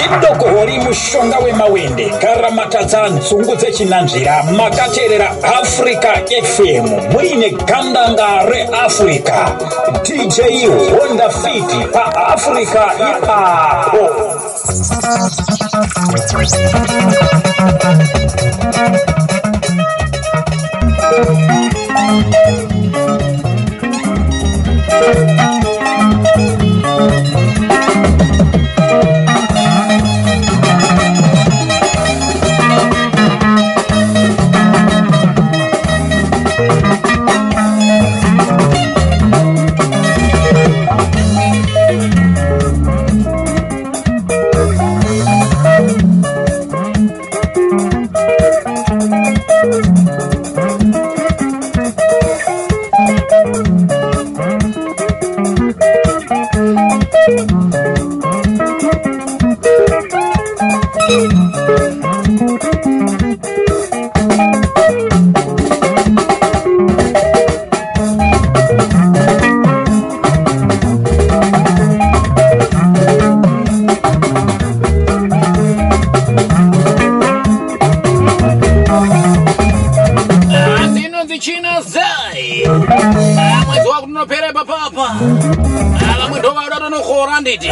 chidokohori mushonga wemawende. Karamatadza nzungu dzechinanzvira makateerera africa fm muine gandanga reafrica. Dj honda fiti paafrica ipapo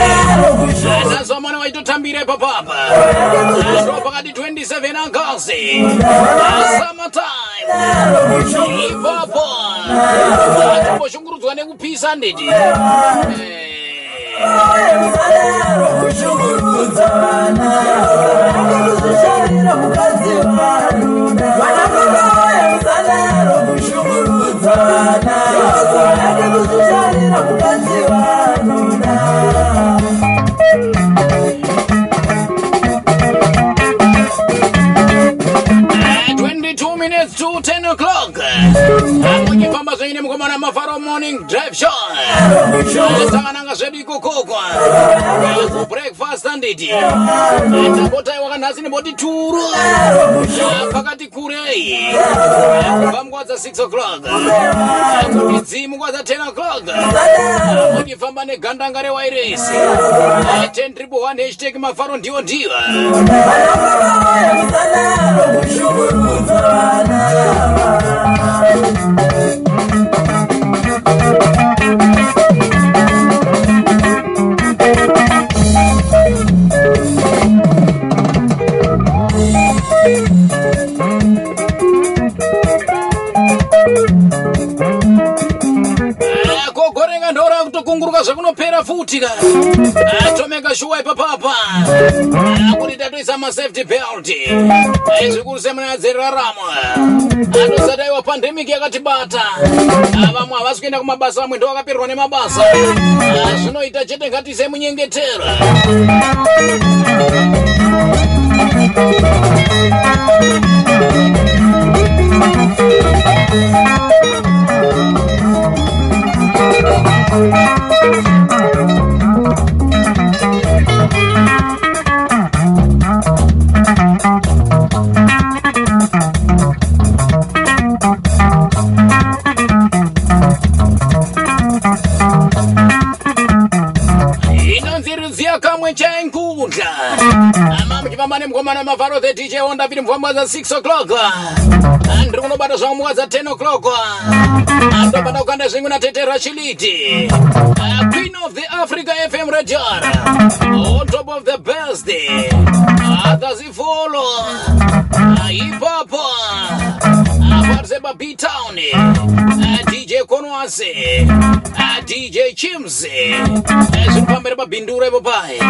Ah, ndazomana waitotambira papapa Ah, ndo pakati 27 angasi summertime ipapo tomboshungurudzwa nekupisa nditi. Eh. Uh, morning drive show. Takananga zvedu ikokokwa. Breakfast anditi. Tambotaiwa wakanhasi nemboti turu. Pakati kurei. Kubva munguva dza 6 o'clock. Kudzi munguva dza 10 o'clock. Mujifamba negandanga rewairesi. 10 triple 1 hashtag mafaro ndiwo ndiwa. Ah, Ah, kuti tatoisa masafety belt. Zvikuru semunadzeraramo atosadaiwa pandemic yakatibata. Vamwe havasi kuenda kumabasa vamwe ndo vakapererwa nemabasa. Ah, zvinoita chete ngatiise munyengetera inonzi muchifamba nemukomana mavharo the dj honda viri mufamba za 6 o'clock. Ndiri kunobata zvangu muka za 10 o'clock. Ah, ndobata kukanda zvimwe natetera chiliti Ah, queen of the africa fm radar on top of the best. Akazifolo ipapo apariseba btown dj konwase. Dj chims zviri pamberi pabhindura ipo paye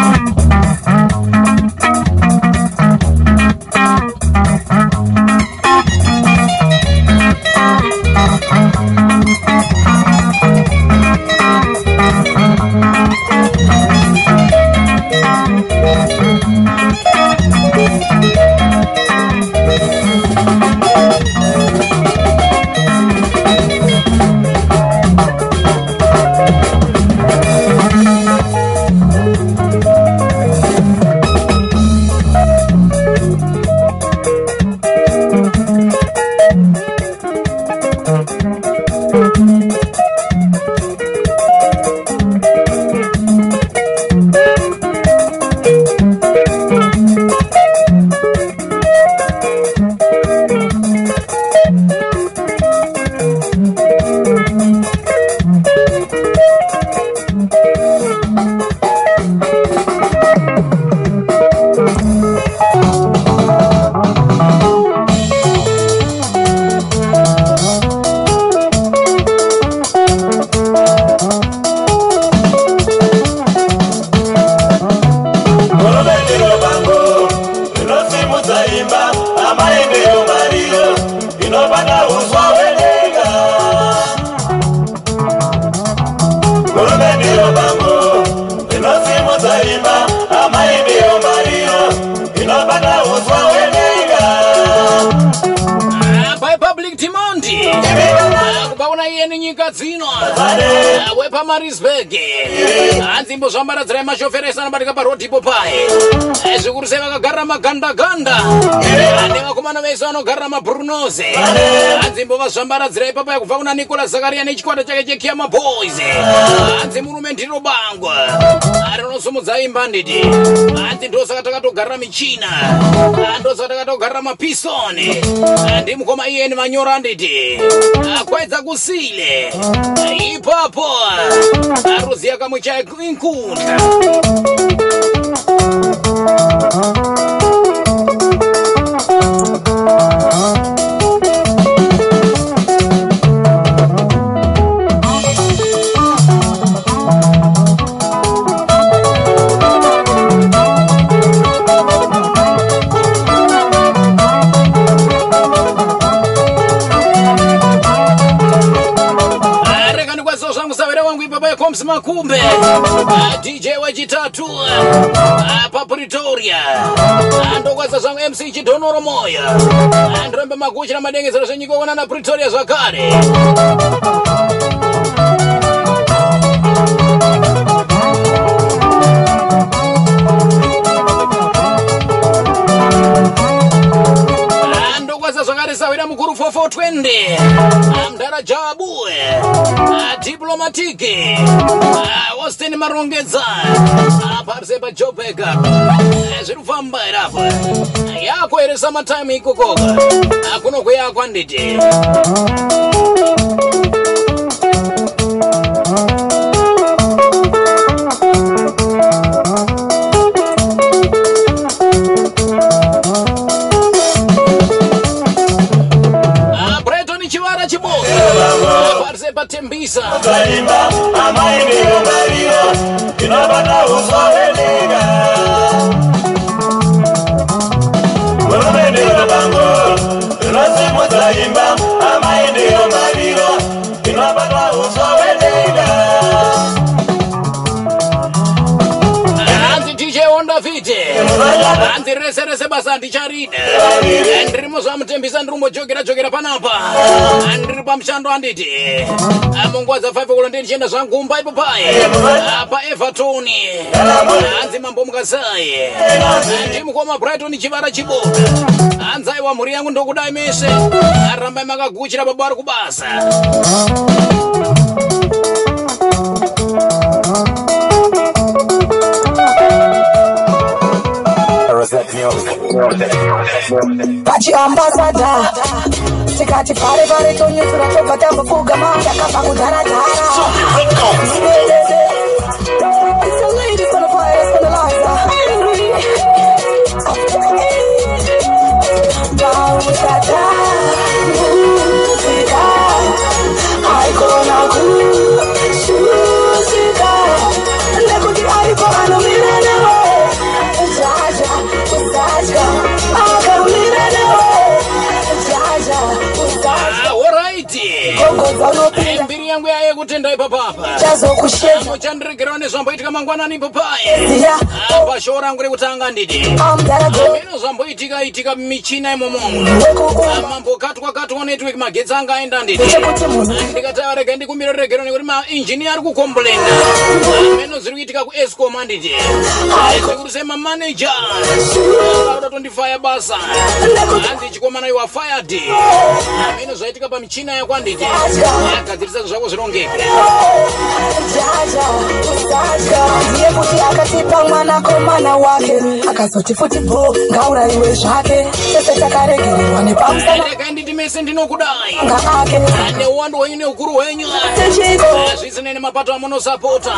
Timondi. Ah, iyeni nyika dzino. Ah, wepamarisburg hanzimbo zvambaradzirai mashoferesi anobatika parodhipo paye Eh, zvikuru sei vakagarira magandaganda. Ah, nevakomana vese vanogarira mabrunoze. Hanzimbo vazvambaradzirai papaya kubva kuna nicolas zakaria nechikwata chake chekiama boys. Hanzi murume ndiro bangwa rinosumudza imba nditi hanzi ndosaka takatogarira michina. Ah, ndosaka takatogarira mapisoni. Ah, ndimukoma iyeni manyora nditi kwaedza kusile Ah, ipapo aruziya kamwe chainkunda yecoms makumbe. Dj wechitatu papretoria Ah, ndokwazisa zvangu mc chidhonoro moya ndirombe maguchi namadengezero zvenyika kuona na pretoria zvakare 420 mdarajabu diplomatiki Austin Marongeza. Aparse pajobeka zviri kufamba here apa ikokoka kuno kweyako hanzi rese rese basa ndicharida ndiri muzvamutembisa ndiri kumbojogera jogera panapa. Ndiri pamushando handiti munguva dza 5 kulo ndichienda zvangu kumba ipo paye paeverton hanzi mambo mukasai ndimukoma brighton chivara chiboka hanzi aiwa mhuri yangu ndokudai mese. Arambai makaguchira baba ari kubasa pachi ambasada tikati pare pare tonyutura tobva tambopfugama takabva kudharadhara Dada, muzika, haikona kuda kutenda ipapapa chazokushedza. muchandiregerwa nezvamboitika mangwanani papaye Yeah, pashoo rangu rekutanga nditi Zvamboitika itika michina imomomo Wekuumba, mambokatwa katwa network magetsi anga aenda nditi. Chekuti munhu ndikati arega ndikumira regero nekuti mainjiniya ari kukomplena meno zviri kuitika kuescom anditi zvikuru semamaneja auda tondifaya basa. Hanzi chikomana iwa fired meno zvaitika pamichina yako anditi agadzirisa zvako zvirongeke kuti akatipa mwanakomana wake. Akazoti futi bo ngaurayiwe zvake. Tese takaregererwa nepamusana mese ndinokudai. Neuwandu hwenyu neukuru hwenyu. Techiko zvisinei nemapato amunosapota.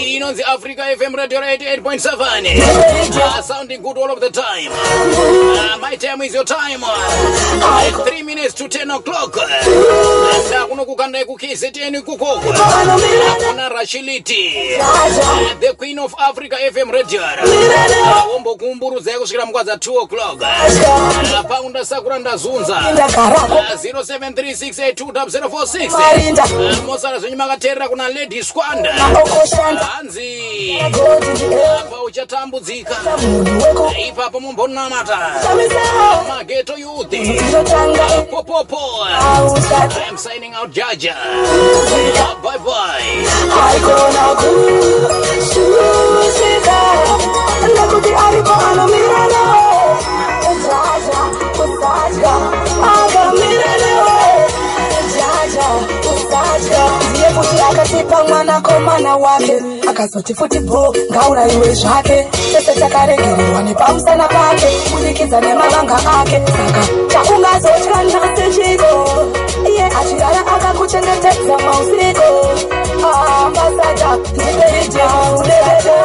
Iyi inonzi africa fm radio 88.7 Ah, sounding good all of the time. Ah, my time is your time. Ah, 3 minutes to 10 o'clock. Ndakunokukandai kukzn kukoko anomira kuna rashiliti. Jaja the queen of africa fm radio. Wombokumburudzai kusvikira mukwa dza 2 o'clock. Paunda sakura marinda karako 0736820046 marinda. Eh, Mosara zvenyu makateerera kuna lady squanda apa uchatambudzika. Eh, ipapo mumbonamata. Mageto popopo. I'm signing out jaja. Bye bye kuti akatipa mwanakomana wake. Akazoti futi bho ngaurayiwe zvake. Tese takaregererwa nepamusana pake kubudikidza nemavanga ake. Saka chaungazotya nhasi chiko iye achirara akakuchengetedza mausiku ambasada ndibeidyaudebeda